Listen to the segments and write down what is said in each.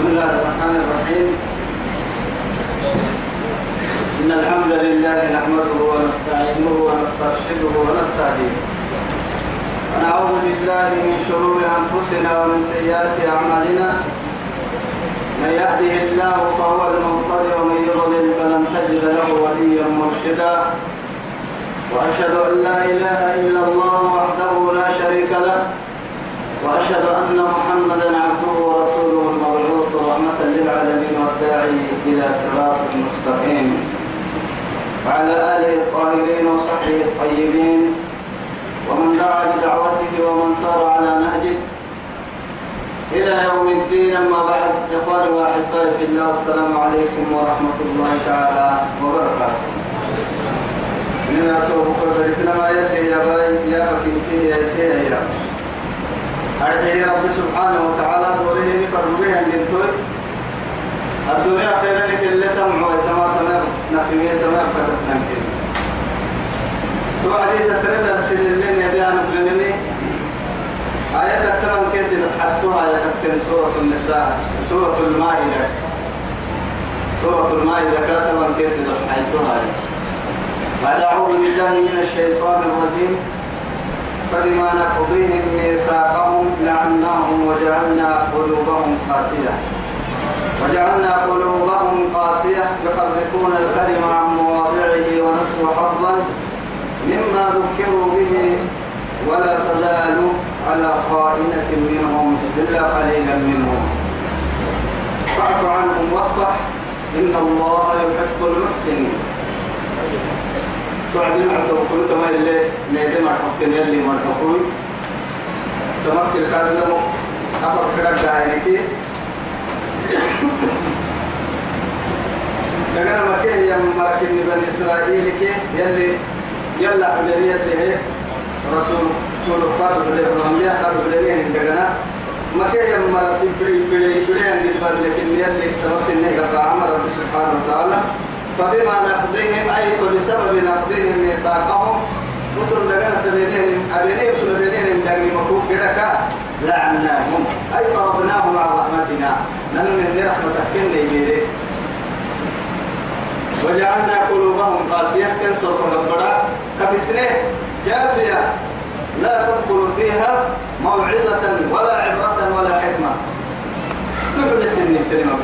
بسم الله الرحمن الرحيم. إن الحمد لله نحمده ونستعينه ونسترشده ونستهديه. ونعوذ بالله من شرور أنفسنا ومن سيئات أعمالنا. من يهده الله فهو المهتدي ومن يضلل فلن تجد له وليا مرشدا. وأشهد أن لا إله إلا الله وحده لا شريك له. وأشهد أن محمدا عبده ورسوله المبعوث رحمة للعالمين والداعي إلى صراط مستقيم. وعلى آله الطاهرين وصحبه الطيبين. ومن دعا بدعوته ومن سار على نهجه. إلى يوم الدين أما بعد. إخواني وأحبائي في الله السلام عليكم ورحمة الله تعالى وبركاته. من أتوب كل ذلك ما يلي يا باي يا بكي يا سيدي يا رب. سبحانه وتعالى دوره نفرمه عند الدور الدنيا خيرا لك اللي تمع ويتما تمام نفمية تمام كتب نمكن توعدي تتريد أرسل اللين يبيان بلنمي آية تكتب كيس حتى آية تكتب سورة النساء سورة المائدة. سورة المائدة كتب كيس حيثها بعد أعوذ بالله من الشيطان الرجيم. فبما نقضيهم ميثاقهم لعناهم وجعلنا قلوبهم قاسية. وجعلنا قلوبهم قاسية يحرفون الكلم عن مواضعه ونسوا حظا مما ذكروا به ولا تزال على خائنة منهم إلا قليلا منهم. فاعف عنهم واصفح إن الله يحب المحسنين. تعدي مع توكل تما اللي حقين يلي مع حقوي تمكن كان له أفر كرك دايركي. لكن مكيه يا ملك بني إسرائيل كي يلي يلا حجرية له رسول كل فاتو بده الأنبياء قالوا بدنيه عندنا مكيه يا ملك بري بري بري عند الباب لكن يلي تمكن نهجر عمر رب سبحانه وتعالى فبما نقضيهم أي فبسبب نقضيهم ميثاقهم وصل دقنا تبينين أبينين وصل بينين دقني مكوك كدكا لعناهم أي طردناهم عن رحمتنا وجعلنا قلوبهم قاسية كنسر ربنا كفسنه جافية. لا تدخل فيها موعظة ولا عبرة ولا حكمة. تحدث النترمة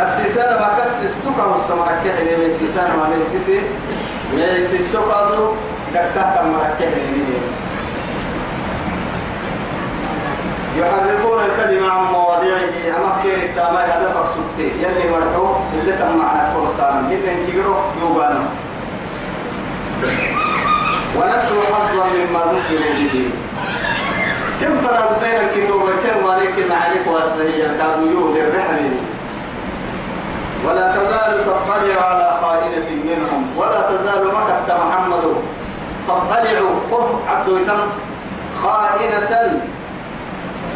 كسيسان ما والسمرك حين ليسيسان ما حين يحرفون الكلمة عن كير التامة هدفك سبتي. يلي مرحو اللي تم معنا كورستان. جدا انتقروا يوغانا ونسوا حظا مما ذكروا به. كم فرق بين الكتب وكم مالك معرفة والسهية كانوا الرحمين ولا تزال تطلع على خائنة منهم. ولا تزال مكة محمد تطلع. قم عبد خائنة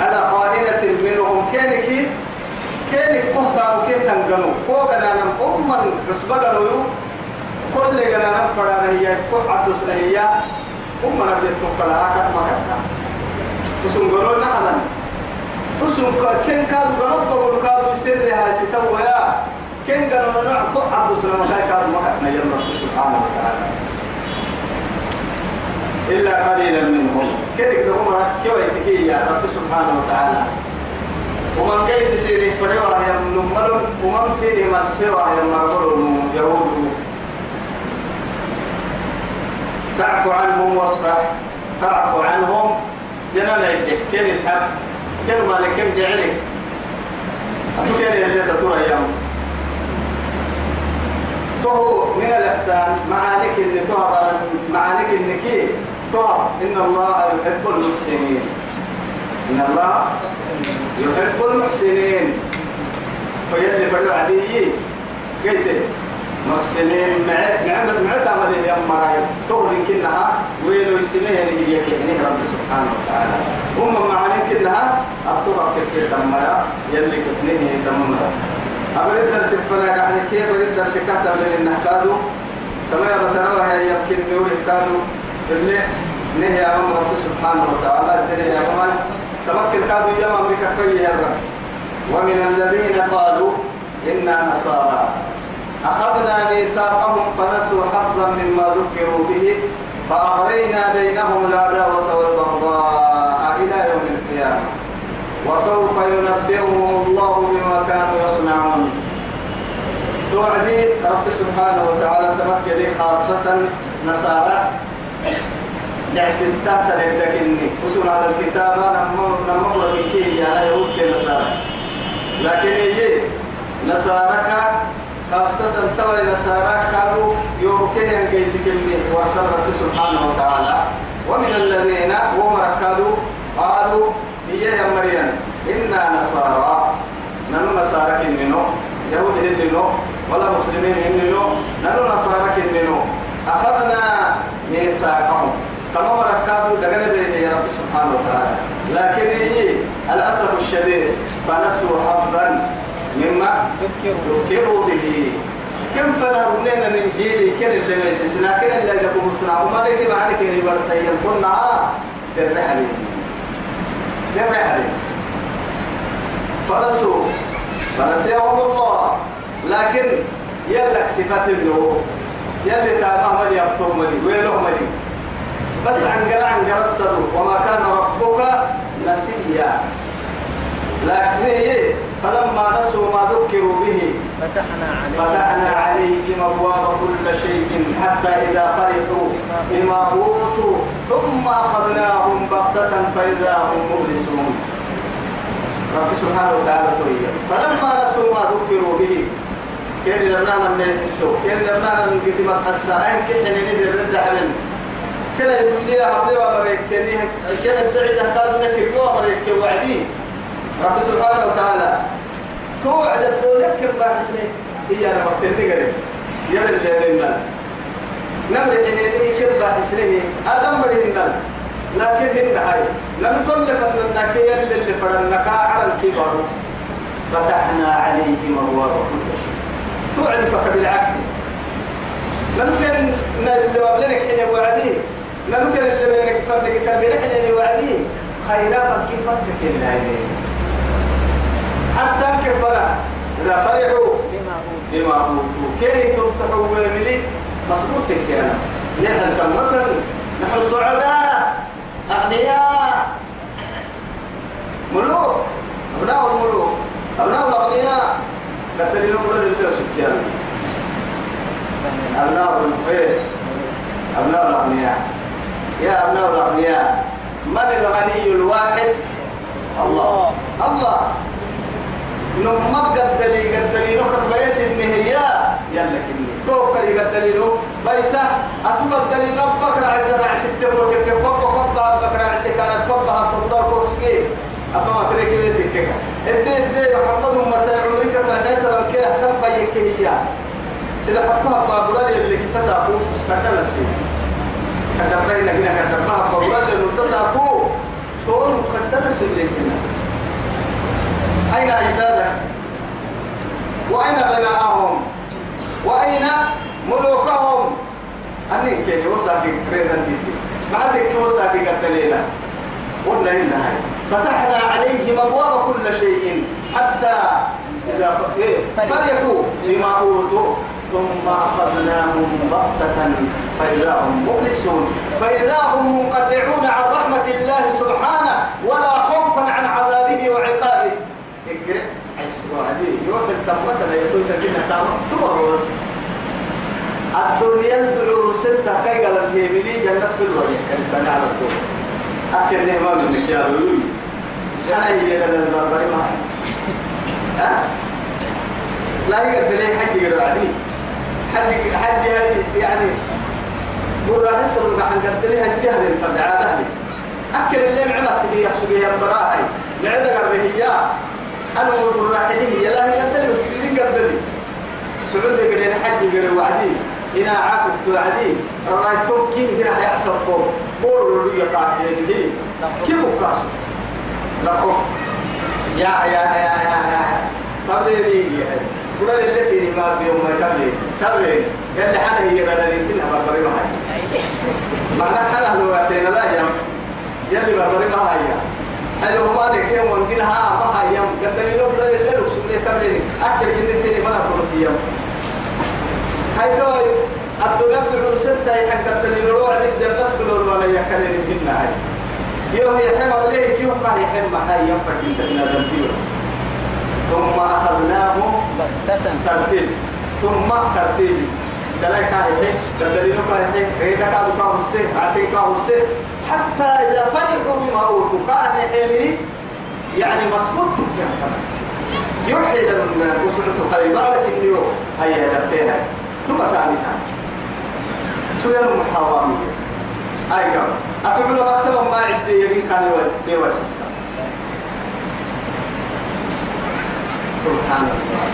على خائنة منهم. كينك كينك قهتا وكي تنقنوا كو قنانا أما رسبة قنوا كل قنانا فرانا هي كو عبد سنهية أما نبيت تقلها كت مكة تسنقنوا نحنا تسنقل كين كادوا قنوا بقول كادوا سر هاي ستوى كن كو عبد سلام هاي كان مكتنا يلا سبحانه وتعالى. إلا قليلا منهم. كيف هم كيف يا رب سبحانه وتعالى؟ ومن كي تسيري؟ فريوا يا نمر ومن سيري مرسوا يا مرمر يهود. فاعف عنهم واصفح. فاعف عنهم. جنانا يدك كيف الحق كيف مالك؟ كيف جعلك؟ أتوكي اللي تطور أيام تو من الإحسان معانك اللي تهب معانك النكي إن الله يحب المحسنين. إن الله يحب المحسنين. فيلي فلو عديي قلت محسنين معك نعمة معك عمل يا مرايب. تغلي كلها ويلو يسميه اللي هي يعني رب سبحانه وتعالى. هم معانك كلها أبطوها كتير دمرا يلي كتنيه دمرا. أبرد درس فنا يعني كيف؟ أبرد درس كهتا من النحكادو كما يبتنوها يمكن نوري كانوا نهي أمام رب سبحانه وتعالى. الدنيا يا أمان تمكن كادو يوم أمريكا فيه يا رب. ومن الذين قالوا إنا نصارى. أخذنا ميثاقهم فنسوا حظا مما ذكروا به فأغرينا بينهم العداوة والبغضاء إلى يوم القيامة. وسوف ينبئهم الله بما كانوا يصنعون. توعدي رب سبحانه وتعالى تمكن خاصة نصارى. لكن يجي نصارى خاصة تولي نصارى كانوا يوكي أن رب سبحانه وتعالى. ومن الذين قالوا هي يا مريم إنا نصارى. نحن نصارى يهود هننو ولا مسلمين نحن نصارى كننو أخذنا ميثاقهم. تمام ركادوا دقنا بين يا رب سبحانه وتعالى. لكن هي الأسف الشديد فنسوا حظا مما ذكروا به. كم فلا رنينا من جيلي كن اللي ما يسسنا كن اللي يدبوا سنا وما لك معك اللي برسيل كنا آه درحلي درحلي فنسوا. فنسيهم الله. لكن يلك صفات النور. يلي تابع ملي أبطو ملي ويلو ملي بس عن قرع عن قرصدوا وما كان ربك نسيا. لكن إيه فلما نسوا ما ذكروا به فتحنا عليهم. فتحنا عليهم أبواب كل شيء حتى إذا فرحوا بما أوتوا ثم أخذناهم بغتة فإذا هم مبلسون. رب سبحانه وتعالى تريد فلما نسوا ما ذكروا به كان لنا الناس السوق كان لنا نقيت مسح الساعين كان ندير رد حمل كان يقول لي أبلي وأمريك كان الدعي ده قال نكر وأمريك وعدين رب سبحانه وتعالى توعد الدولة كم بعد سنة هي أنا وقت النقرة يا اللي لنا نمر حنيني كم بعد سنة آدم مرينا لكن هن هاي. لم تلف أنك يلي اللي فرنك على الكبر فتحنا عليهم أبواب كل شيء. توعد فك بالعكس. ممكن اللي قبلك حين وعدين ممكن اللي بينك فرنك تربية حين وعدين خيرا فكيف فكك الله حتى كفنا إذا فرحوا بما أوتوا. كي تبتحوا ويملي؟ مصروف تكينا يحن كمتا نحن سعداء أغنياء. ملوك أبناء الملوك أبناء الأغنياء. قد يقول لله سبحانه أبناء الخير أبناء الأغنياء. يا أبناء الأغنياء. من الغني الواحد؟ الله. الله. نمك قدلي قدلي نخر بيس النهية يلا كني. توكل قدلي نو بيتا أتو قدلي نبك رعي رعي ستة بوك في قبة قبة بك رعي سكانة قبة هتقدر بوسكي أبا ما تريك لي تكك إدي إدي محمد مرتا عمرك ما نيت من كده. اهتم بيك هي. سيدا حطها بابولا اللي كتساقو كتنا سي كتنا بينا هنا كتنا بابولا اللي كتساقو تون سي لكنا أين أجدادك؟ وأين غناءهم وأين ملوكهم؟ أني كيني وساكي كريدان تيتي سمعتك وساكي قتلينا قلنا إن هاي فتحنا عليهم أبواب كل شيء حتى إذا إيه؟ فرحوا بما أوتوا. ثم أخذناهم بغتة فإذا هم مبلسون. فإذا هم منقطعون عن رحمة الله سبحانه ولا خوفا عن عذابه وعقابه. إقرأ. حيث وعدي. يوحد تمت لا يتوشى كنا تمرز الدنيا الدعو ستة كي قال الهيملي جنة كل وجه كان على الطول أكل نعمة منك يا رولي أنا يجي لنا البربري معي. لا يقدر لي حد يقدر عدي حد حد يعني مرة نسر عن قد لي هالجهل الفدعاء أهلي أكل اللي معنا تبي يحسب يا براهي معدة قرهية أنا أقول راحله يا لا هي قدري بس كذي قدري سعود قدري حد قدري وعدي. هنا عاقب توعدي رايتم كين هنا حيحسب بور بور اللي يقع لي. كيف قاسو لكم يا يا يا يا تبليني يا. كنا اللي سيني ما بيوم ما تبلي تبلي قال لي حنا هي قال لي تنها بربري ما هي معنى حنا لو أتينا لا يوم يلي بربري ما هي حلو ما لك يوم ونقولها ما هي يوم قدري لو بدل أكل كني سيني ما أكل سيام هاي دوي الدنيا تقول ستة حق الدنيا روح لك جنة تقول ولا يكلم منا هاي يوم يحم عليه كيف ما يحم هاي ينفع جدا من ثم أخذناه ترتيب. ثم ترتيب. دلائك هاي دلائك هاي ريدا كاو السي عتي السي حتى إذا فرحوا بما أوتوا كان حمي يعني مسكوت كم سنة يوحي لنا وسعة خيبر لكن يو هيا دفتيها ثم ثانيها سوريا المحاوامية أي كم أتقول مكتبا ما عندي يمين كان يوالس السنة سبحان الله.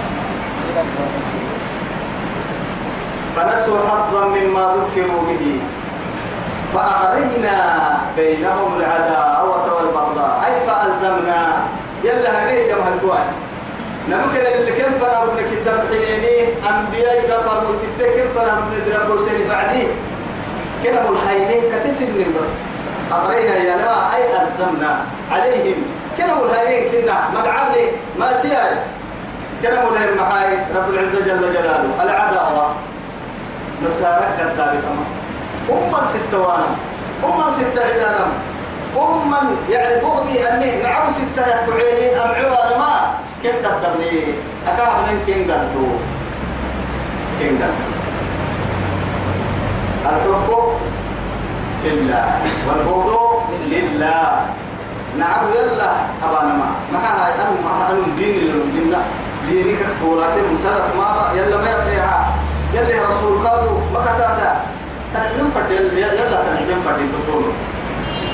فنسوا حظا مما ذكروا به فأغرينا بينهم العداوة والبغضاء. أي فألزمنا. يلا هنيه جمع توان نمكن اللي كم فنا ابن كتاب حيني أنبياء غفر متتكم فنا ابن درب سني بعدي؟ كده ملحينين كتسن بس. أغرينا يا نما أي ألزمنا عليهم. كده ملحينين كنا. مقعبني ما تياري كده ملحين محاي رب العزة جل جلاله. العداوة. قدامي كمان أمم ستة وأنا. أمم ستة عدانا أمم يعني بغضي أني نعم ستة يكعيني أمعوا ما. كم قدرني أكاب من كم قدروا كم قدروا الحب في الله والبغض لله. نعم يلا أبانا ما. ما هاي أنا ما أنا دين اللي نجينا دينك كورات مسألة ما يلا ما يطلع يلا رسول قالوا ما كتبت. تنعلم فردين يلا تنعلم فردين تقول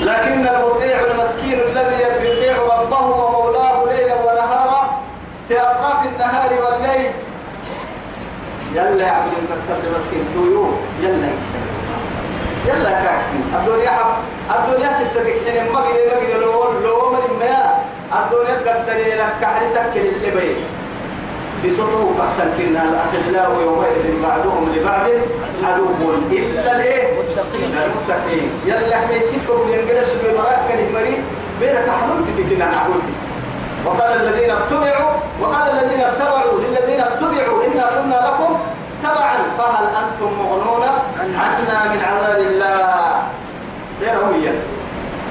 لكن المطيع المسكين الذي يطيع ربه ومولاه ليلا ونهارا في أطراف النهار والليل. يلا يا عبد المكتب مسكين. تويو يلا. يلا كاكين الدنيا حب الدنيا ستة حين ما قد ما قد لو لو من ما الدنيا قدر لك كحلتك اللي بيه بصدره تحت كنا الأخلاء يومئذ بعضهم لبعض عدو. إلا ليه المتقين. يلا إحنا يسيبكم ينجلس بمراك كلمة بيرك حلوتي تكنا نعبوتي وقال الذين اتبعوا وقال الذين اتبعوا للذين اتبعوا إنا كنا لكم تبعا. فهل أنتم مغنون عنا من عذاب الله؟ غير هوية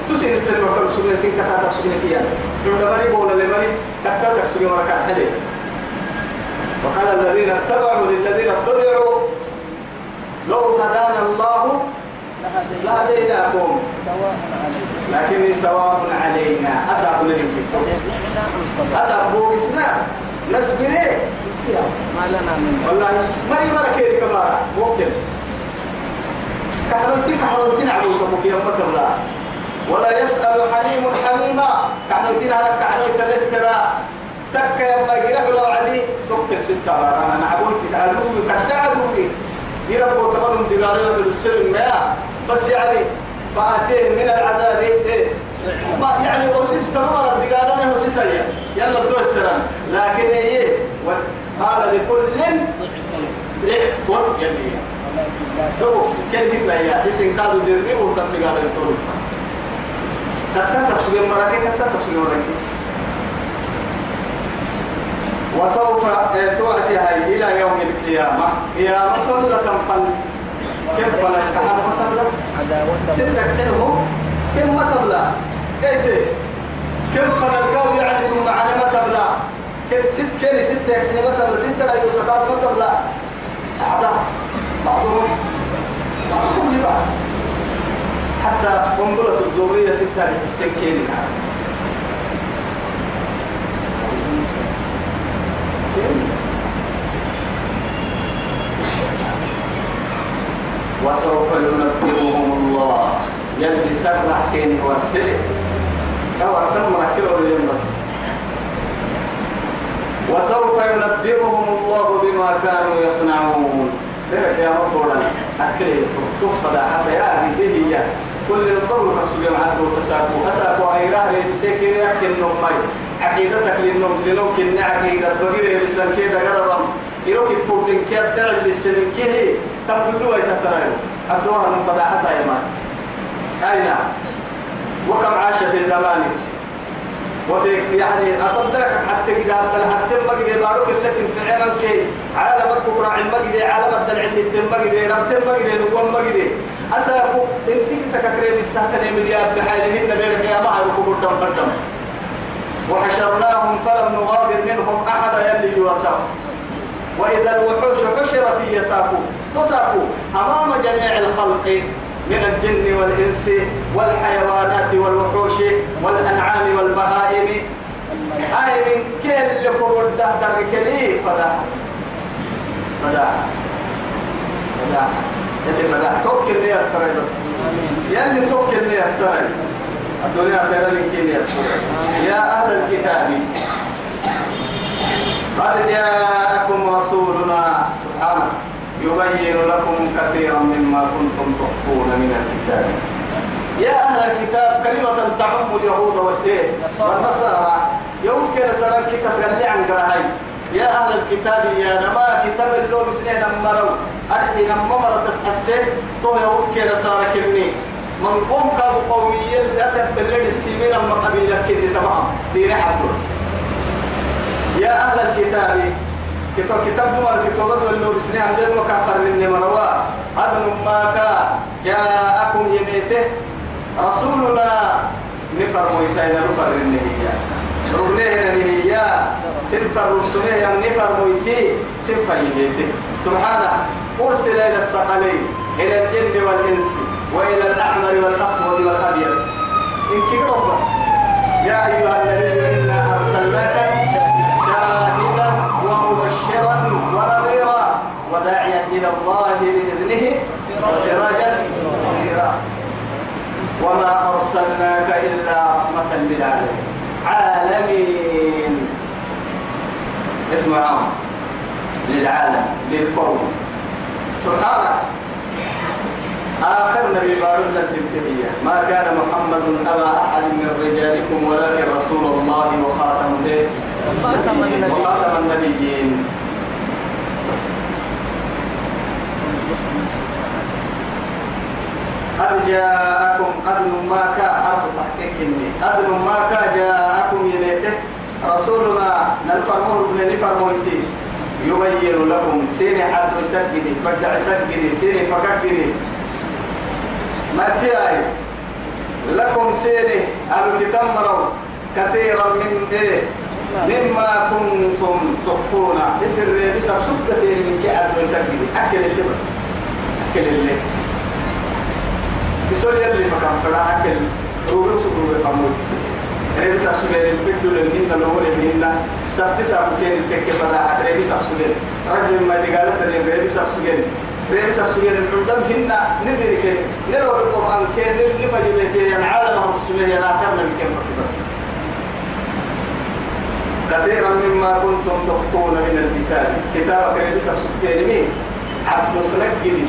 تسين التنوى كم سنة سين كتا تسنة كيا لما مري بولا لمري كتا تسنة وركان حلي وقال الذين اتبعوا للذين اتبعوا لو هدانا الله لهديناكم. لكن سواء علينا. أسأل لكم أسأل بوكسنا نسبري ما لنا من والله ما يبارك كيري كبارا ممكن. كحنوتي كحنوتي نعبو سبوك يوم تبلا ولا يسأل حليم حميما. كحنوتي نعرف كحنوتي للسرا تك يما يقرأ لو عدي. تكل ستة بارا أنا نعبوتي تعلومي كتعلومي يربو تمرهم دقارية بالسلم ما بس يعني فأتيه من العذاب. إيه؟ ما يعني أسيس تمر الدقارية أسيس يلا تو السلام. لكن إيه؟ قال لكل ضعف يلي توكس كلمة يا حسين قالوا دربي وتطبيق على الطرق كتا تفسير مراكي كتا تفسير مراكي وسوف توعدي هاي إلى يوم القيامة. يا رسول كم فل كم فل كم عداوة ستة كلمة كم تبلا كيف؟ كم فل القاضي يعني ثم على تبلا كم ست ستة؟ كلمة ما تبلا ستة لا ما تبلا أعضاء بعضهم بعضهم لبعض حتى قنبلة الذرية ستة السكين وسوف ينبئهم الله. يلي سرح كين ورسله كما سمع كيلو بس. وسوف ينبئهم الله بما كانوا يصنعون. ذلك يا رب ولا. أكل تفضى حتى يأتي به كل القول كسب يوم عدو تساكو أساكو أي رهري بسيكي يحكي النوم عقيدتك للنوم لنوم كن عقيدة. بغير بسان يروك فوتين كيب تعل بالسنين كيه تقولوا يتترين أبدوها من فضا حتى يمات أين وكم عاش في زمانك؟ وفي يعني أتدرك حتى دل حتى ما قد بارك التي في عمك عالم الكبرى ما قد عالم الدل عند الدم ما قد ربت ما قد نقوم ما قد أسابو إنت سككري بالسهتني مليار بحالهن بيرك يا معي ركوب الدم فردم وحشرناهم فلم نغادر منهم أحدا يلي يوسف وإذا الوحوش حشرت يساكو تساكو أمام جميع الخلق من الجن والإنس والحيوانات والوحوش والأنعام والبهائم. هاي من كل لكم الدهدر كلي فداح فداح فداح يلي فداح توكل لي أستري بس. يلي توكل لي أستري الدنيا خير لك يا أهل الكتاب. قد جاءكم رسولنا سبحانه يبين لكم كثيرا مما كنتم تخفون من الكتاب. يا أهل الكتاب كلمة تعم اليهود والنصارى. يهود سران كي تسغلي عن قراهي يا أهل الكتاب يا نما كتاب اللو مسنين أمروا أرحي نما مرة تسحسين تو يهود كده سارة كمني. من قوم كانوا قوميين لا تبلد السيمين أما قبيلة كده تمام. دين حقول يا أهل الكتاب كتاب كتاب دمر كتاب دمر اللي بسني عم جد مكافر من مروا هذا ما كا جاءكم يميته رسولنا نفر ويتاينا نفر النهية ربنا النهية سنفر رسوله يم نفر ويتي سنفر يميته سبحانه أرسل إلى الثقلين إلى الجن والإنس وإلى الأحمر والأسود والأبيض. إن كده بس. يا أيها النبي إنا أرسلناك ومبشرا ونذيرا وداعيا إلى الله بإذنه وسراجا منيرا. وما أرسلناك إلا رحمة للعالمين. عالمين. اسم عام للعالم للكون سبحانه آخر نبي بارد التبتدية ما كان محمد أبا أحد من رجالكم ولكن رسول الله وخاتم وخاتم النبيين. وخاتم النبيين قد جاءكم قد ما كا حرف تحقيق إني. قد ما جاءكم يميته رسولنا نلفرمور بن نفرموتي يبين لكم سيني حد يسجد بدع يسجد سيني فككد ما تياي لكم سيني الكتاب مروا كثيرا من إيه؟ مما كنتم تخفون. يسر بسبب سبتة من قاعد ويسجد أكل اللي بس أكل اللي بسول يلي فكان فلا أكل. روبي سبروب فموت ريبي سبسولين البدو للهن الأول للهن سبت سبكين التك فلا. ريبي سبسولين رجل ما دقالت ريبي سبسولين ريبي سبسولين العدم هن ندرك نلو بالقرآن كين نفجي بيتي العالم هم سبسولين آخرنا بكين بس. كثيرا مما كنتم تخفون من الكتاب. كتابك اللي سبسولين مين؟ عبد سلك جدي.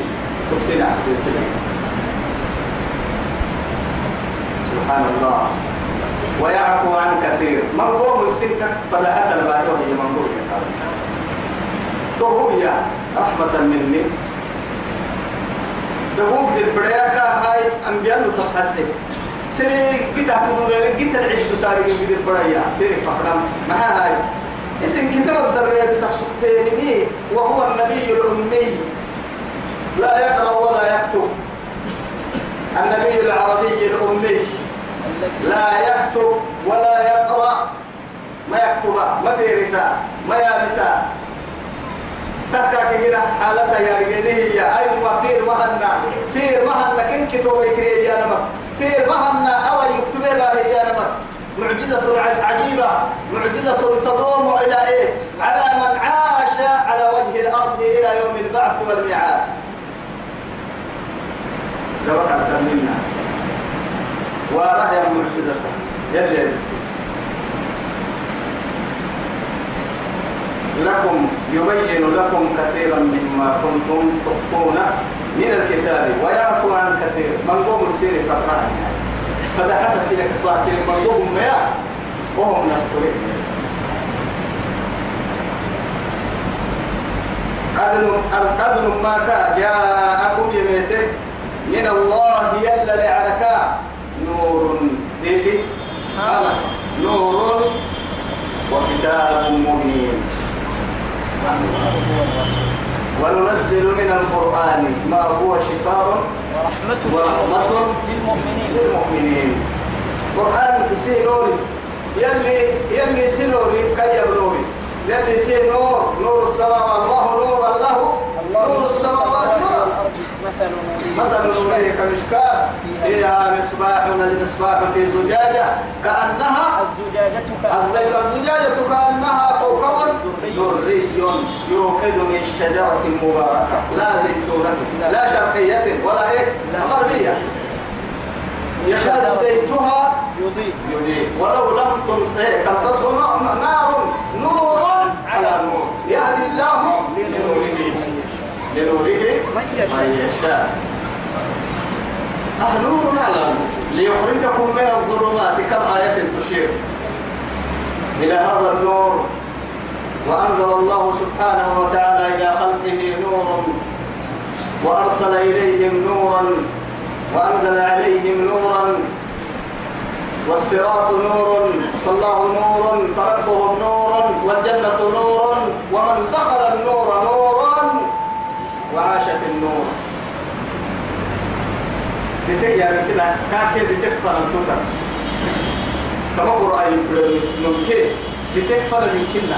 سبحان الله. ويعفو عن كثير. من مسكك فلا أتى الباقي وهي منظور تهويا رحمة مني. تهوك البرياكا هاي أنبياء تصحسي سيري قطع تدورين قطع العد تاريخ قد البريا سيري فقرم مع هاي. اسم كتاب الدرية بسح سكتيني وهو النبي الأمي. لا يقرأ ولا يكتب. النبي العربي الأمي. لا يكتب ولا يقرأ. ما يكتب ما في رسالة ما يابسا تكاك هنا حالتها يا رجالي هي أيوة فير مهنا فير مهنا كن كتب يكري يا نمك فير مهنا أو يكتب لها يا نمك معجزة عجيبة. معجزة تضم إلى إيه؟ على من عاش على وجه الأرض إلى يوم البعث والميعاد. لو أكثر منا ورأي معجزة يلي لكم يبين لكم كثيرا مما كنتم تخفون من الكتاب ويعفو عن كثير. من قوم سيري تقرأ فدحت سيرك باكر من قوم ما وهم نسترين قد ما كا جاءكم يميته من الله يلا لعلك نور ديكي على نور وكتاب مبين. وننزل من القرآن ما هو شفاء ورحمة ورحمة للمؤمنين. للمؤمنين. قرآن سينوري يلي يلي سينوري كي يبنوري يلي سينور نور السماوات. الله نور الله. نور السماوات. نور مثل مثل نوره كمشكاة. فيها مصباح المصباح في زجاجة كأنها الزجاجة الزج- الزجاجة كأنها كوكب دري يوقد من شجرة مباركة. لا زيتونة لا شرقية ولا إيه؟ غربية. يكاد زيتها يضيء. يضيء. ولو لم تمسه تمسسه نار نور على نور يهدي الله لنوره لنوره من يشاء. من يشاء. أه نور نور ليخرجكم من الظلمات كم آية تشير إلى هذا النور. وأنزل الله سبحانه وتعالى إلى خلقه نور. وأرسل إليهم نورا. وأنزل عليهم نورا. والصراط نور. فالله نور. فربهم نور. والجنة نور. ومن دخل النور نورا وعاش في النور. لكي يعني كده كاكي بتكفر التوتر كما قرأي نمكي بتكفر من كنا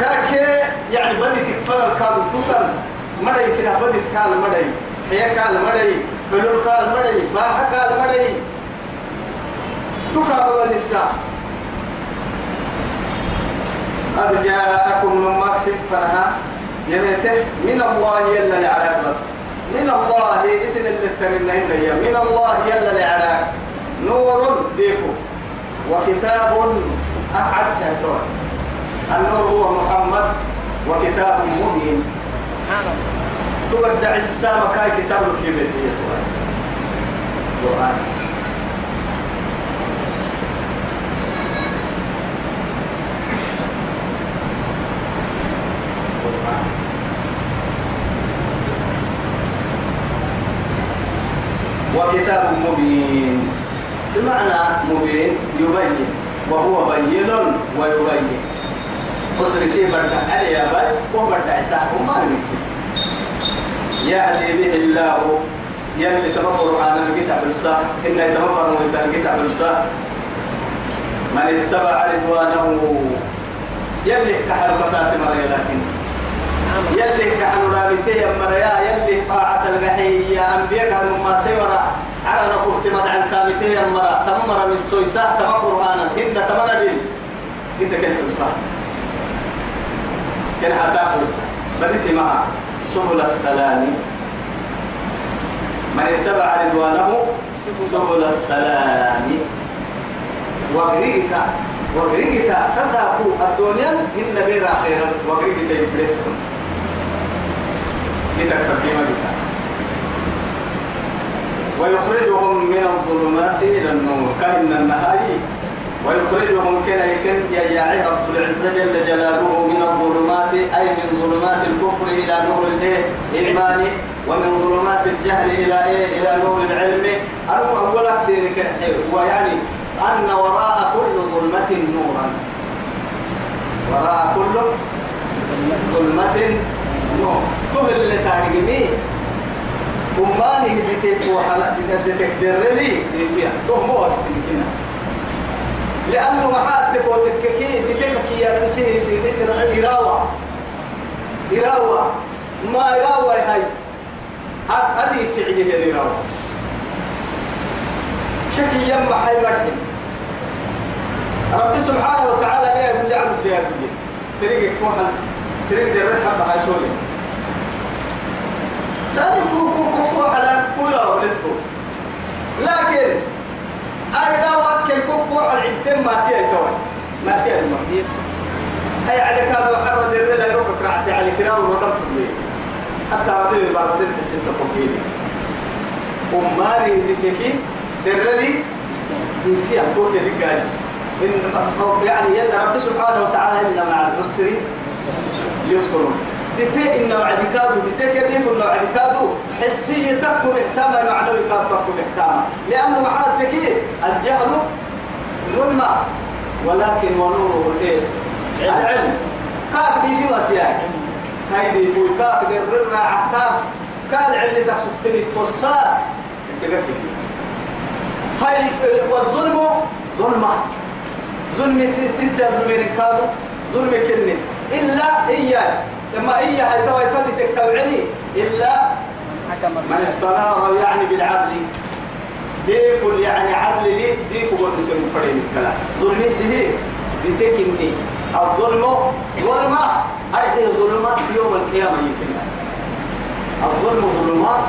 كاكي يعني بدي تكفر الكاد التوتر مدى كده بدي كال مدى حيا كال مدى بلول كال مدى باها كال مدى تكاب ولسا قد جاءكم من مكسب فنها يميته من الله يلا لعلاك بس. من الله اسم اللي من الله يلا لعلاك. نور ديفو وكتاب أحد كاتون النور هو محمد. وكتاب مبين تبدع السامة كاي كتاب الكبيرية القرآن وكتاب مبين. بمعنى مبين يبين وهو بين ويبين. أسر سيبرد علي يا باي وبرد عساه وما يهدي به الله يلي تمفر عن الكتاب الصح إن يتمفر من الكتاب الصح. من اتبع رضوانه يلي مريا لكن يلي كحل رابطي مريا يلي طاعة الغحية أنبياء كانوا ما سيورا. على نقول تمد عن تامتي مرا تمر من السويساء تم قرآنا هن تمنى بين إنت كيف تصح كان حتى فرصة بديت معها سبل السلام. من اتبع رضوانه سبل السلام. وغريك وغريك تساقو الدنيا إن بير خيرا. وغريك تيبلتكم كما بك ويخرجهم من الظلمات إلى النور كأن النهاية ويخرجهم كنا يكن يا رب العزة جل جلاله من الظلمات أي من ظلمات الكفر إلى نور الإيمان ومن ظلمات الجهل إلى إيه؟ إلى نور العلم. أنا أول سيرك ويعني أن وراء كل ظلمة نورا. وراء كل ظلمة نور كل اللي تعلميه أماني ديتك وحلا ديتك درلي دي فيها تو مو أكسين كنا لأنه محاتك وتككي ديتك يا رمسي سيدي سر إراوة إراوة ما إراوة هاي أدي فعله الإراوة شكي يما حي مرحب رب سبحانه وتعالى يقول لي عبد يا ابني طريقك فوحل طريق دي الرحب هاي سوري سالي كو كو كو فوحل كولا ولدتو. لكن أي لا وأكل كو فوحل عدم ما تيا كوي ما تيا المريض هي على كذا وحرد الرلا يروح كرعتي على كلام وضربت لي حتى رضي بعد ذلك تحس كوكيلي أماري اللي تكي الرلي دي فيها كوتي دي جايز إن يعني يد رب سبحانه وتعالى إن مع العسر يسر ديتي إن وعد كادو ديتي كيف إن وعد كادو حسية تكو محتامة معنوي كاد تكو محتامة لأنه معاد تكي الجهل ظلمة ولكن ونوره الايه العلم. كاك دي في متياي هاي دي فوي كاك دي الرعاع كاك كان علم تحسبتني فرصات كده كده هاي والظلم ظلمة. ظلم تدى من كادو ظلم كني. إلا إياه لما إياه هاي توا تدي تكتوعني. إلا من استنار يعني بالعدل. ديف يعني عدل لي ديف هو المسلم فريم الكلام. ظلمي سهي. دي تكني الظلم ظلمة. أرحي ظلمات يوم القيامة يمكن. الظلم ظلمات.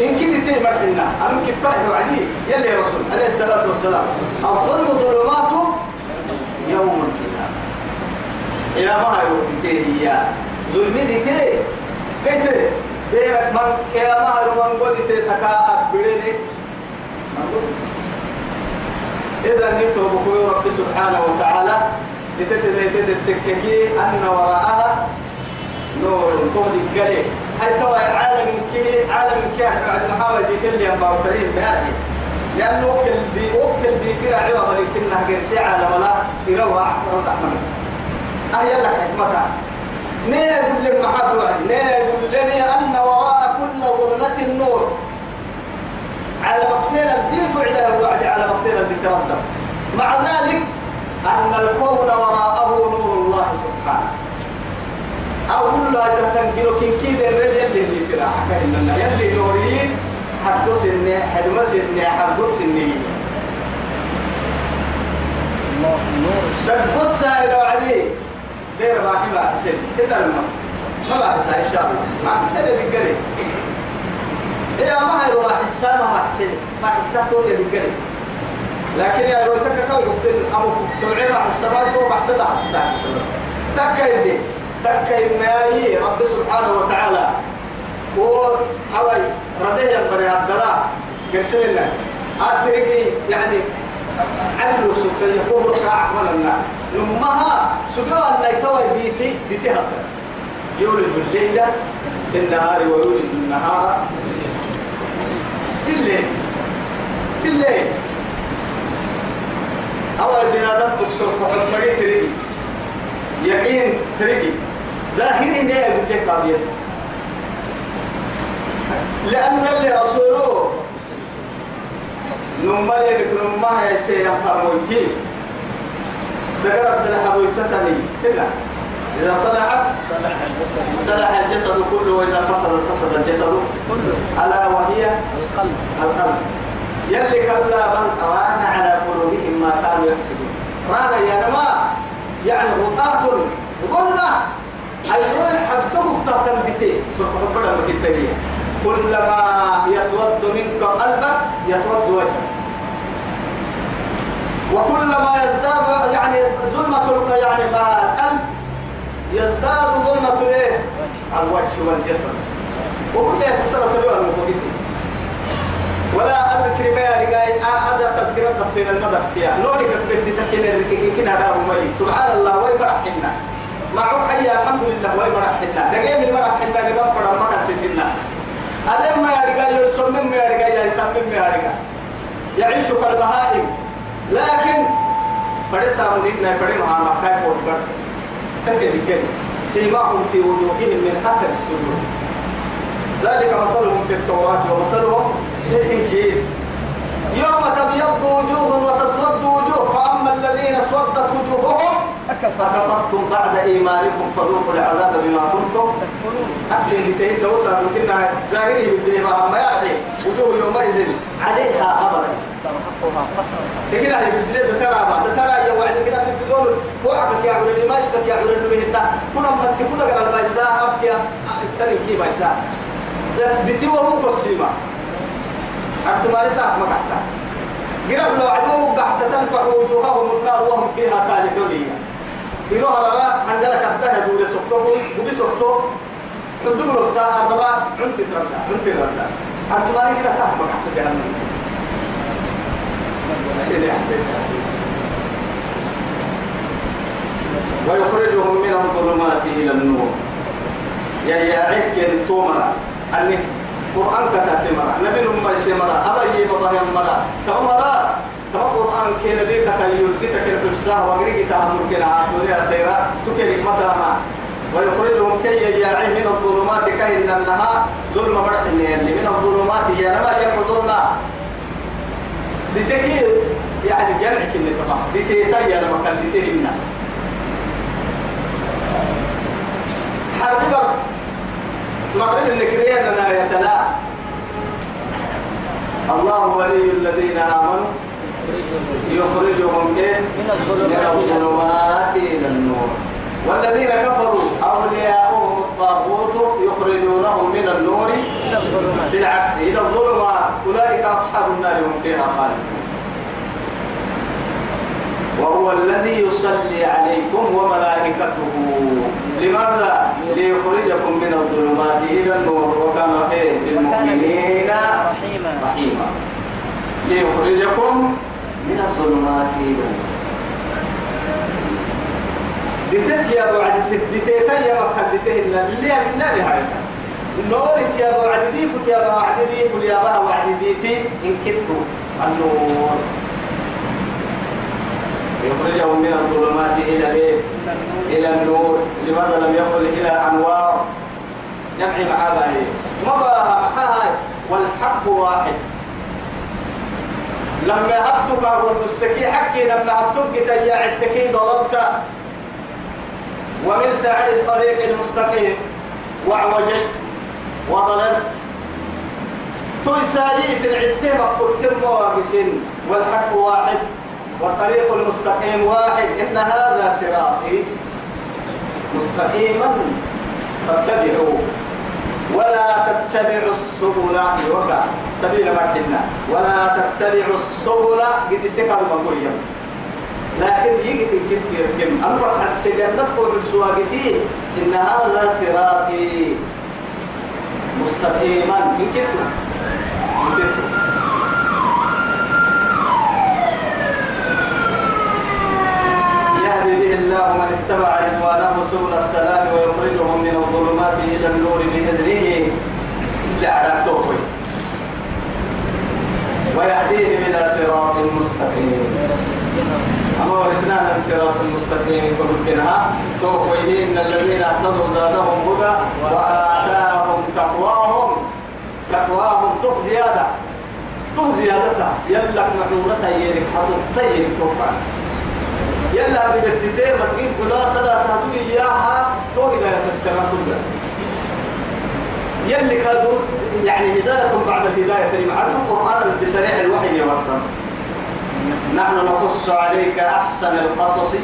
إن كنت تيمر إنا. أنا ممكن طرح وعدي يلي رسول. عليه الصلاة والسلام. الظلم ظلمات يوم القيامة. يا ما يوم هي ظلمي دي تي كيف؟ بيرك من يا ما من قد تتكا أكبرني إذا نيتوا بقوي رب سبحانه وتعالى لتدري تتككي أن وراءها نور قول القليل هاي توا عالم كي عالم كي بعد محاولة دي فيلم يا باوترين بهذه؟ لأنه وكل دي وكل دي في رعيوة ولكنها قرسي عالم لا يروى روضع منه أهي لك حكمتها نيقول لك محاد وعد نيقول لني أن وراء كل ظلمة النور. على مقتنا دي فعله الوعد على دي تردم مع ذلك أن الكون وراءه نور الله سبحانه. كل هذا تنقلوا كن كيد الرجل اللي في راحة. إننا يلي نورين. حقو سنة حدو سنة حقو سنة. الله نور. وعدي غير راحي بعد سن كده لما ما بعد إن شاء الله. بعد سنة دي إيه ما هي روح السنة ما حسين ما حسين تو يدقري لكن يا روح تكا كوي قبل أمو توعي راح السماء تو بعد تدع تكا يدي تكا يمناي رب سبحانه وتعالى. هو أوي رديه ينبري الدلاء قرسل لنا أتركي يعني عدلوا سبتي يقوم ركع عملنا نمها سجوا أن يتوى دي في دي تهبط يولد الليل في النهار ويولد النهار في الليل. في الليل. أول بنادم تكسر محمد مري تريد يقين تريد ظاهري ما يقول لك قابل لأن اللي رسوله. نمال يكون ما هي سيرا فرموتي ذكرت الحضور تتني كده إذا صلحت صلح الجسد كله وإذا فسد فسد الجسد كله. ألا وهي القلب. القلب. يلي كلا بل ران على قلوبهم ما كانوا يكسبون ران يا نما يعني غطاة. ظلمة أيوة حتى مفتاح تنبتي سبحانه بدر مكتبية كلما يسود منك قلبك يسود وجهك وكلما يزداد يعني ظلمة الق- يعني ما القلب يزداد ظلمة الايه؟ الوجه والجسد وكل يتصل تلوى المفوقتين ولا أذكر ما يرجعي أذا تذكرة دفتين المدى فيها. نوري كتبت تكين كنا دار مي سبحان الله وين مرحنا معه حيا الحمد لله وين مرحنا نجيم المرحنا نجم فرا ما كان سكنا أدم ما يرجع يسمم ما يرجع يسمم ما يرجع يعيش كالبهائم. لكن فرسا مننا فرنا ما كيف وربرس تكذب سيماهم في وجوههم من أثر السجود. ذلك مثلهم في التوراة ومثلهم في الإنجيل. يوم تبيض وجوه وتسود وجوه فأما الذين اسودت وجوههم فكفرتم بعد إيمانكم فذوقوا العذاب بما كنتم تكفرون. أكثر بتهين لو سألوا كنا ظاهره بالدهما ما يعطي وجوه يومئذ عليها أبدا تقول هذه بالدليل ترى بعد ترى يا وعد كده تفضل فوقك يا عبد ما اشتك يا عبد المهنا كنا ما تقول قال البيساء أفكي السنة كي بيساء دتيو هو قسيمة ما قحتا قرب لو عدو قحتا تنفع وجوههم النار وهم فيها كالحون يروح ربا عندنا كبتها دولة سكتوه وبي سكتوه حدوم ربطا ربا عنت تربتا عنت تربتا أكتمالي كده تاك ما قحتا جهنم ويخرجهم من الظلمات إلى النور. يا يا عك تومرا أني قرآن كتاتي مرا نبي نما يسمرا أبا يما بهم مرا تمرا تما قرآن كينا بيك كيول بيك كالحساه وقريك تهمل كنا عاتوني الخيرات تكرك مداما ويخرجهم كي يجاعي من الظلمات كي إنها ظلم مرح اللي من الظلمات يا نما يبقى ظلما دي تكي يعني جمع كلمة تمام دي تيتا يا نما كان دي تهمنا حرب بر مغرب النكرية أننا يتلا الله ولي الذين آمنوا يخرجهم إيه؟ من الظلمات. من الظلمات إلى النور. والذين كفروا أولياؤهم الطاغوت يخرجونهم من النور. بالعكس إلى الظلمات. أولئك أصحاب النار هم فيها خالدون. وهو الذي يصلي عليكم وملائكته. لماذا؟ ليخرجكم من الظلمات إلى النور وكان خير للمؤمنين رحيما. رحيما. ليخرجكم من الظلمات إلى النور. دتت يا أبو عدي دتت يا مكان دتت لا لا لا نهايه النور يا أبو عدي دي فت يا أبو عدي دي فل يا أبو في إن كنتوا النور. يخرجهم من الظلمات إلى الايه؟ إلى النور. لماذا لم يقل إلى الأنوار. جمع بقى؟ هاي. والحق واحد. لما هبتك أقول مستكي حكي لما هبتك تيا التكي ضللت. وملت عن الطريق المستقيم. وأعوججت. وضللت. تيسايي في العتمة قلت واقسين والحق واحد. والطريق المستقيم واحد. إن هذا صراطي مستقيما فاتبعوه. ولا تتبعوا السبل. وكا سبيل مرحنا ولا تتبعوا السبل. قد اتكال مقوليا لكن يجي تجد يركم. بس السجن تدخل السواقتي إن هذا صراطي مستقيما. كنت إن كنت يهدي به الله من اتبع رضوانه سبل السلام ويخرجهم من الظلمات إلى النور بإذنه. اسلع على التوفي ويهديهم إلى صراط مستقيم. أما ورسنا صراط المستقيم كلها توفيه إن الذين اهتدوا زادهم هدى وآتاهم تقواهم تقواهم تق زيادة. تق زيادتها يلك معونة يرك حطوا طيب توقع يلا ببتتين مسجد كلها صلاة تهدو إياها تو هداية السلام كلها. يلي كادوا يعني هداية بعد الهداية مع القرآن بسريع الوحي يا مرسل. نحن نقص عليك أحسن القصص.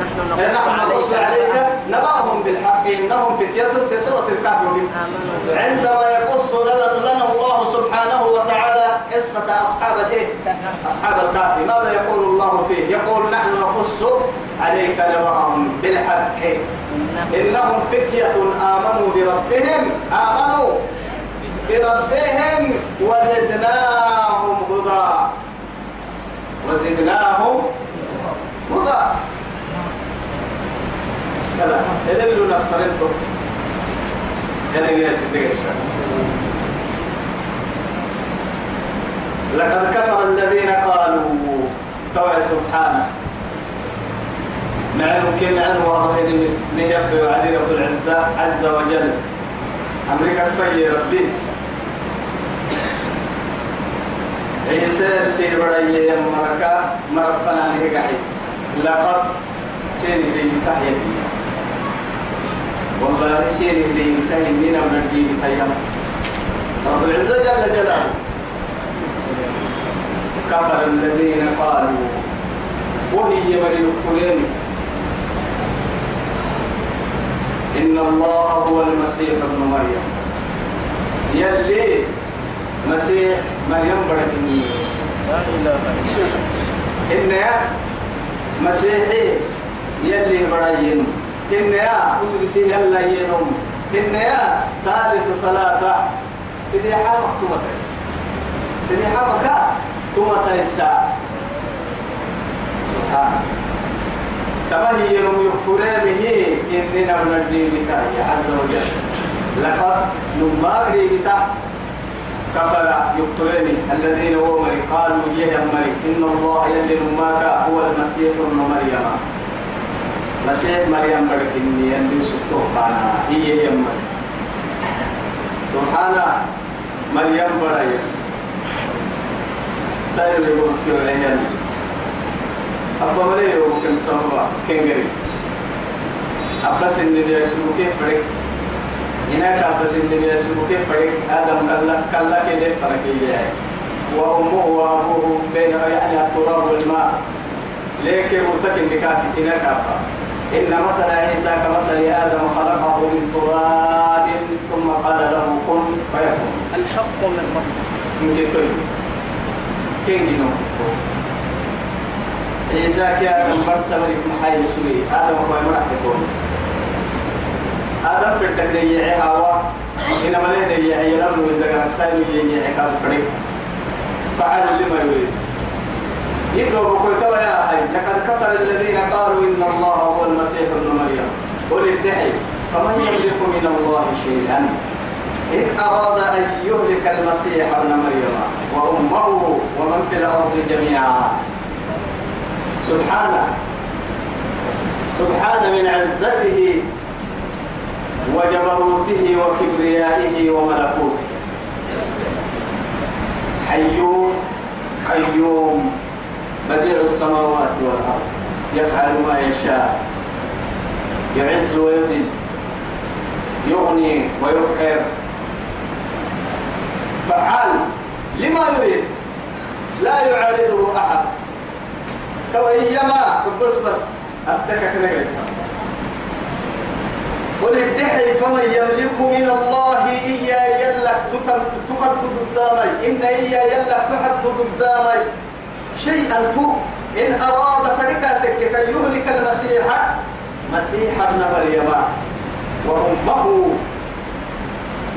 نحن نحن نقص عليك نبأهم بالحق. إنهم فتية في سورة الكهف. عندما يقص لنا الله سبحانه وتعالى قصة أصحاب الإيه؟ أصحاب الكهف. ماذا يقول الله فيه؟ يقول نحن نقص عليك نبأهم بالحق. إنهم فتية آمنوا بربهم. آمنوا بربهم وزدناهم هدى. وزدناهم هدى. خلاص اللي نفرنته يعني يا سيدي لقد كفر الذين قالوا توا سبحانه. معنو كي معنو وغير نجب وعدي رب العزة عز وجل. أمريكا تفي ربي. عيسى اللي برأي مركا مرفنا نهجحي لقد سيني لي تحيا والله سيني لي تحيا من أمريكي تحيا رب العزة جل جلاله كفر الذين قالوا وهي من يكفرين إن الله هو المسيح ابن مريم. يلي مسيح مريم بركني لا إله إلا إن يا مسيحي يلي براين إن يا أسلسي يلا ينوم. إن يا ثالث ثلاثة. سيدي حامك ثم تيس. سيدي حامك ثم تيسا سبحانه تمهي ينوم يغفرين به إننا من الدين بتاعي عز وجل. لقد نمار بتاع. كفر يقتلني الذين هو مري قالوا يا مري إن الله يلي ماك هو المسيح ابن مريم. مسيح مريم بركني يلي سبته قانا. هي مري سبحان مريم بريم سائر يقول كيو أبا مريم. كم سبب كنجري أبا سن يسوع كيف فرق هناك أبا سن يسوع كيف فرق آدم كلا كلا كده فرق يعني وأمه وأبوه بين يعني التراب والماء. ليك مرتكب بكافي هناك أبا إن مثل عيسى كمثل آدم خلقه من تراب ثم قال له كن فيكون. الحق من ربك من كتير كين جنو عيسى كي آدم برسل محي سوي آدم هو مرح تكون آدم في التكنية هوا. إنما لين يعي لم يدقى سائل يعي كاب فريق. فعل لما يريد. يتوب كل توا يا هاي لقد كفر الذين قالوا إن الله هو المسيح ابن مريم. قل ادعي فمن يملك من الله شيئا؟ إن أراد أن يهلك المسيح ابن مريم وأمه ومن في الأرض جميعا. سبحانه. سبحان من عزته وجبروته وكبريائه وملكوته. حيوم قيوم بديع السماوات والأرض يفعل ما يشاء يعز ويذل يغني ويفقر. فعال لما يريد لا يعارضه أحد. تويما بس بس أبدك كذا قل ادعي فمن يملك من الله إيا يلك تقد ضدامي إن إيا يلك تحد ضدامي شيئا تو. إن أراد فركاتك كي يهلك المسيح مسيح ابن مريم. وأمه.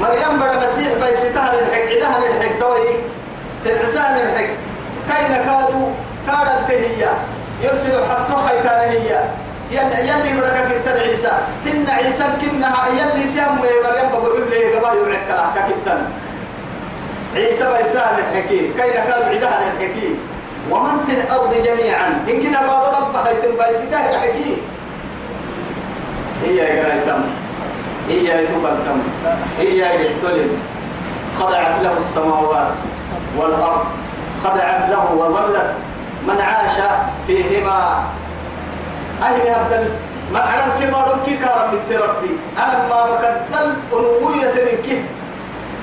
مريم بدا مسيح بيستها للحق عدها للحق توي في العسان للحق كاين كادوا كادت هي يرسل حتى كان هي يلي يلي بركة كتن عيسى. كنا عيسى كنا يلي سيام مريم بقول لي قبا يوعك كتن. عيسى بيسان الحكي كاين كادوا عدها للحكي ومن في الأرض جميعا. إن كنا بعض رب هيتم بيستها الحكي هي يا تم هي تقدم هي يحتلم. خضعت له السماوات والأرض. خضعت له وظلت. من عاش فيهما أهل أبدل ما أنا كما ربك كارم من ربي. أنا ما بكدل أنوية من كه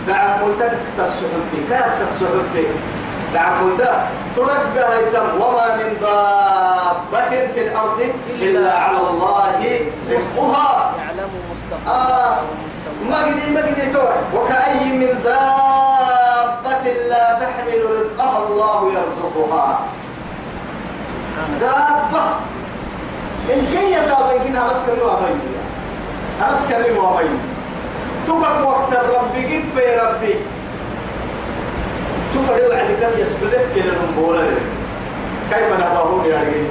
دعم ملتك تسحبي كاد تسحبي دعم ملتك ترقى هيتم وما من دابة في الأرض إلا على الله رزقها. يعلم مستقبلها آه ما قدي ما قدي توي وكأي من دابة لا تحمل رزقها الله يرزقها. دابة. إن كي يتابع هنا أسكن وأمين أسكن وأمين تبقى وقت الرب جيب في ربي. تفرق وعدك يسبلك كده نقول كيف نبغون يا رجال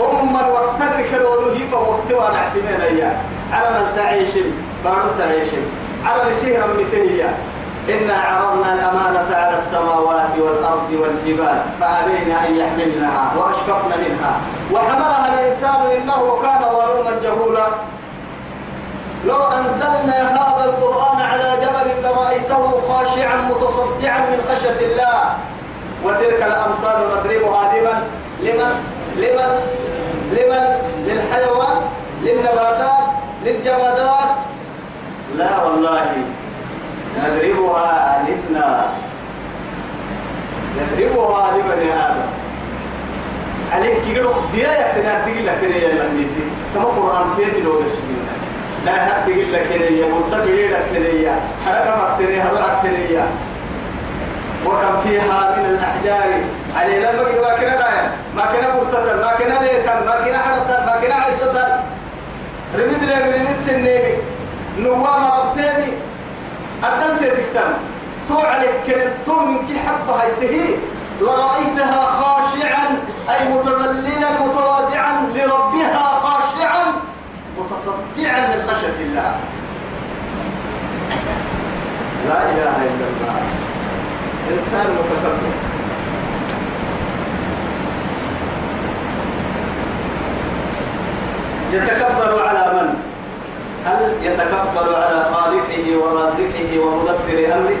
هم وقت الركلوا هي فوقت وأنا عسمين إياه. على من تعيش بارد تعيش على نسير متهيا إنا عرضنا الأمانة على السماوات والأرض والجبال فأبين أن يحملنها وأشفقن منها. وحملها الإنسان إنه كان ظلوما جهولا. لو أنزلنا هذا القرآن على جبل لرأيته خاشعا متصدعا من خشية الله. وتلك الأمثال نضربها لمن؟ لمن؟ لمن؟ لمن؟ للحيوان؟ للنباتات؟ للجمادات؟ لا والله. نضربها للناس. نضربها لبني آدم. عليك كيلو ديا يكتنا تقول لك كده يا لميسي كما قرآن كيف لو بسمين لا تقول لك كده يا مرتبط لك كده يا. حركة مكتني هذا كده وكم فيها من الأحجار. علي لما قد ما كنا دايا ما كنا مرتدل ما كنا ليتن ما كنا حرطن ما كنا عيسدن. رميد لي رميد سنيني نوام ربتيني. أدنت تكتم تو عليك كنت تو من كي حبة هيتهي لرأيتها خاشعا أي متذللا متواضعا لربها خاشعا متصدعا من خشية الله. لا إله إلا الله. إنسان متكبر. يتكبر على من؟ هل يتكبر على خالقه ورازقه ومدبر أمره؟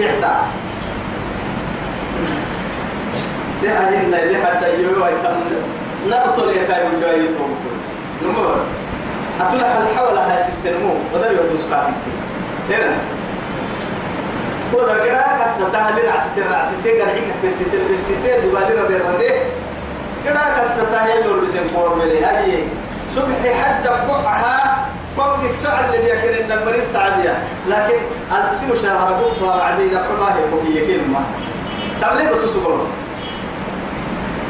بحتا. بحهن بحد يروي تم نبطل يكاي وجاي يتوم نموز هتلا الحول هاي ستنمو بدل يدوس كافيتي هنا. ودر كده كستا هل العسيت العسيت قرعيك بنت بنت دبالي ربي ربي كده كستا هي اللي بسم فور ملي هاي. صبح حد بقعها قومك ساعة اللي يكن إن المريض سعدية لكن السيو شهر قوتها عدي لحظة هي بقية كلمة طب ليه بس سبحانه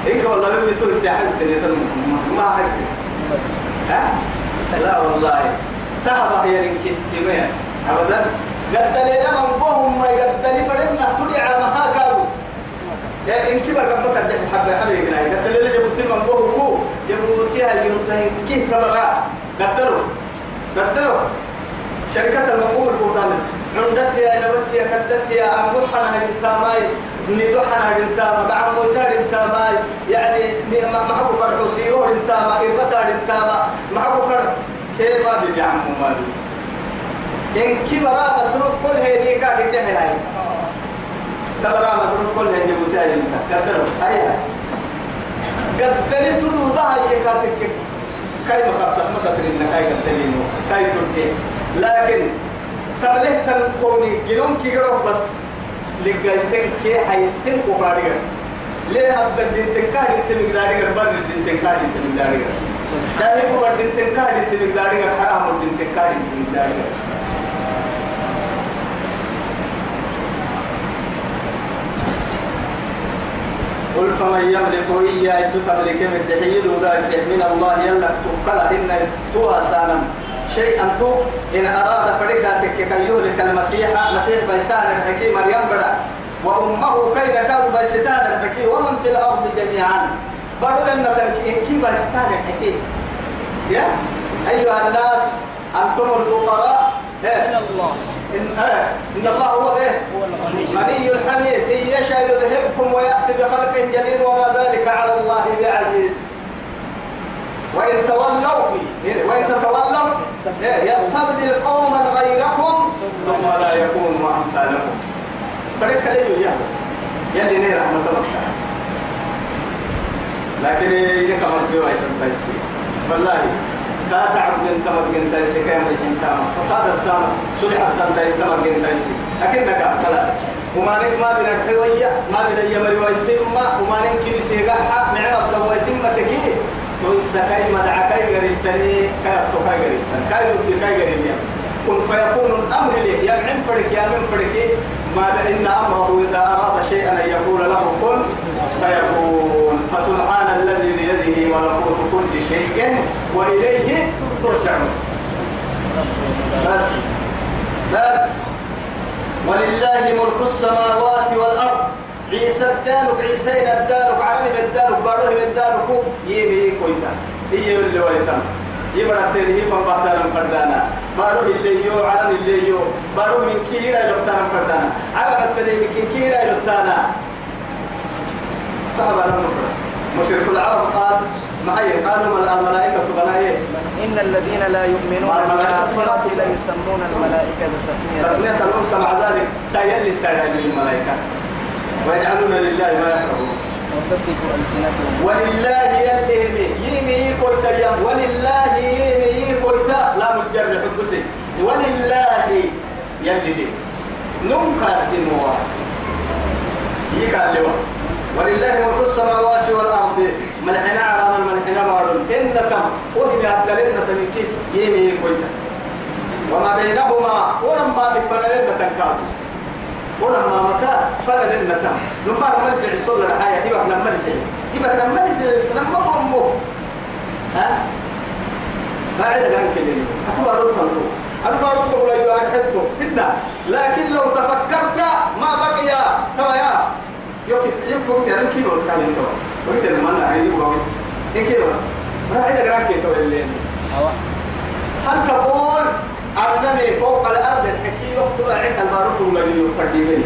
إنك والله من بتقول أنت حبتني ما حبتني ها؟ لا والله. تهبه يا رنكتمين أبدا. قد لنا من بهم ما قد لي فرنا تدعى ما هكذا يا إن كبر قد بكر ده حبة حبة قد لنا جبت من بهم جبتها ينتهي كيه تبغى. قدروا. قدروا. شركة المقوم البوطانة عندتها نبتها كدتها أمبوحنا هنتاماي ندوحنا هنتاما دعم موتار هنتاماي يعني ما ما حكوا كرحو سيرو هنتاما إربطا هنتاما ما حكوا كرح كيف ما بيبي عمو مالي إن كبرا مصروف كل هي ليكا كده هاي؟ كبرا مصروف كل هي جبوتها هنتا قدروا. أيها. قدري تدو هي كاتك ما كفتح ما كترين كاي قدرينو كاي تركي لكن تبليه تنقوني جنون كي بس لقيتن كي حيتن قبارير ليه هذا الدين انت مقداري بر الدين كاد انت مقداري لا بر الدين كاد انت مقداري حرام الدين كاد انت مقداري قل فمن يملك إياه تملك من تحيد وذلك من الله يلك تقل إن توا سالم. شيئا تو إن أراد فرقاتك كي يهلك المسيح مسيح بيسان الحكيم مريم بدا. وأمه كي نكاد بيستان الحكيم؟ ومن في الأرض جميعا. بدل أن كي بيستان الحكيم. يا أيها الناس أنتم الفقراء. الله. إن, آه إن الله هو إيه؟ غني الحميد. إن يشاء يذهبكم ويأتي بخلق جديد وما ذلك على الله بعزيز. وإن تولوا وإن تتولوا يستبدل قوما غيركم ثم لا يكونوا أمثالكم. فريق كلمة يا يلي نير رحمة الله. لكن يكمل في وقت التيسير والله لا تعبد انت مدين تيسي كيما الانتام فساد التام سلح التام انت مدين تيسي لكنك خلاص. وما نك ما بين الحوية ما بين يمر ويتم وما نك كنسي قحة نعمة ويتم تكي تو سكاي مدعكاي غريب تاني كاي تو كاي غريب كاي ودي كاي غريب كن فيكون الأمر لي. يا من فرق يا من فرق ما إن أمره إذا أراد شيئا أن يقول له كن فيكون. فسبحان الذي بيده ملكوت كل شيء وإليه ترجعون. بس بس. ولله ملك السماوات والأرض. عيسى الدانك عيسى الدانك عالم الدانك بارو الدانك يمي كويتا هي اللي ولتم يبرا تيري فم بحثنا فردانا. بارو اللي يو عالم اللي يو. بارو من كيرا يلتانا فردانا. عالم التري من كيرا يلتانا فهذا لم مشرك العرب قال معي قالوا الملائكة بنايه إن الذين لا يؤمنون بالآخرة لا يسمون الملائكة تسمية تسمية الأنثى مع ذلك. سيلي سيلي للملائكة. ويجعلون لله ما يكرهون وتصف ألسنتهم. ولله يلي يمي. كويتا يم ولله يمي كويتا لا مجرد حدثي ولله يلي دي. نمكا دموا يكا لوا ولله ملك السماوات والأرض. ملحنا على الملحنا بارون. إنك وهم يهدلن تنكي يمي كويتا وما بينهما. ولما بفنلن تنكادوا ولما مكا فلا لنا تام. لما لما نفع الصلاة الحياة يبقى لما نفع يبقى لما نفع لما بأمه ها؟ ما عدا كان كلمة رد تنتو أنا بقول لك ولا يوان حتو إنا لكن لو تفكرت ما بقي. توا يا. يوكي يوكي يا كيلو سكان انتو قلت لما أنا عندي بقول إن كيلو. ما عدا كان كيلو اللي أوا هل تقول أنني فوق الأرض الحكي يقتل عك البارك الذي يفردي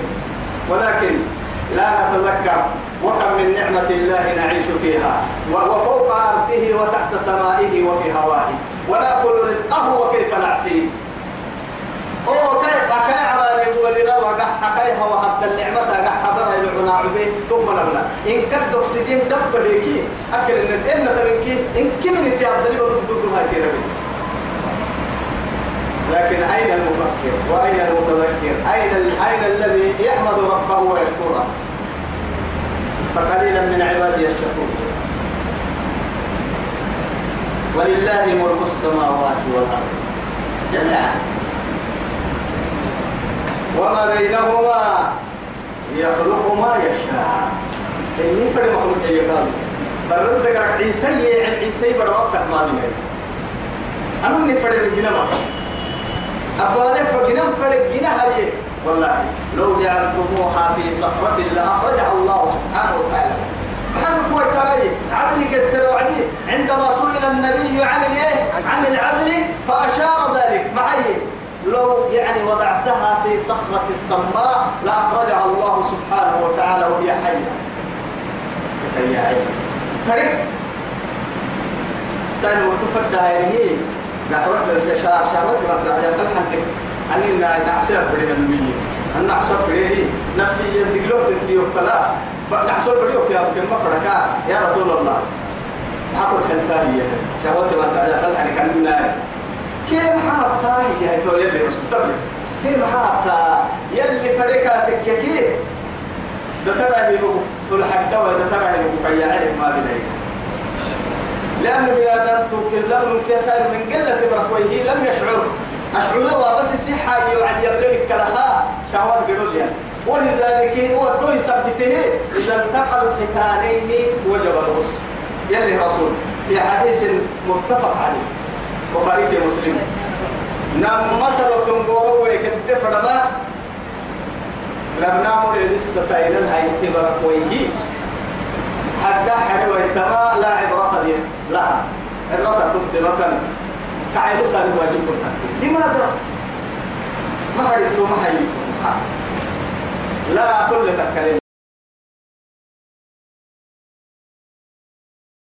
ولكن لا نتذكر وكم من نعمة الله نعيش فيها وفوق أرضه وتحت سمائه وفي هوائه. ونأكل رزقه وكيف نعصيه؟ أو كيف كاي على ريب ولي روا حكاي هو حتى النعمة قح حبر يلعنا عبي ثم نبلا إن كد أكسجين دب ليكي أكل إن إن تبنكي إن كم نتي عبد الله ضد ضد هاي كربي لكن أين المفكر؟ وأين المتذكر؟ أين أين الذي يحمد ربه ويشكره فقليلا من عبادي الشكور ولله ملك السماوات والأرض. جميعا. وما بينهما يخلق ما يشاء. كي يفرد مخلوق أي قال برد عيسى عيسى بڑا وقت ما بينه أنا نفرد الجنة فجنة فرد جنة هذه. والله لو جعلتموها في صخرة لأخرجها الله سبحانه وتعالى. محمد هو ترى عزلك السروعدي عندما سئل النبي عن الايه؟ عن العزل فأشار ذلك. معي لو يعني وضعتها في صخرة الصماء لأخرجها الله سبحانه وتعالى وهي حية. هي حية فرق سأل وتفرد هذه دعوة شهوة ما تعالى فالحن أني نعشر بدين المية. أن نعشر بدين نفسي يدقلوه تتبيو كلا نعشر بديو كيا كم فرقا يا رسول الله. حقول حنتاهية شهوة ما تعالى فالحن كان كيف حابتا هي تو يلي رسول كيف حابتا؟ يلي فريقا تكيكي ده ترى هي كل حد وده ترى هي كي يعرف ما بيني لأن بلادان توكل لم كسر من قلة بركويه لم يشعر. أشعر له بس صحة يوعد يبلغ كلها شهوات قدوليا ولذلك هو توي سبته إذا التقى الختانين وجب الغسل. يلي رسول في حديث متفق عليه. بخاري مسلم. نام مسألة تنقورو ويكد فرما لم نامر لسه سائلا هاي تبر ويهي حتى حلوة التما لا عبرة به لا. عبرة تد مثلا كعيب سالي واجب لماذا؟ ما حدثت ما حيث لا كل تكلم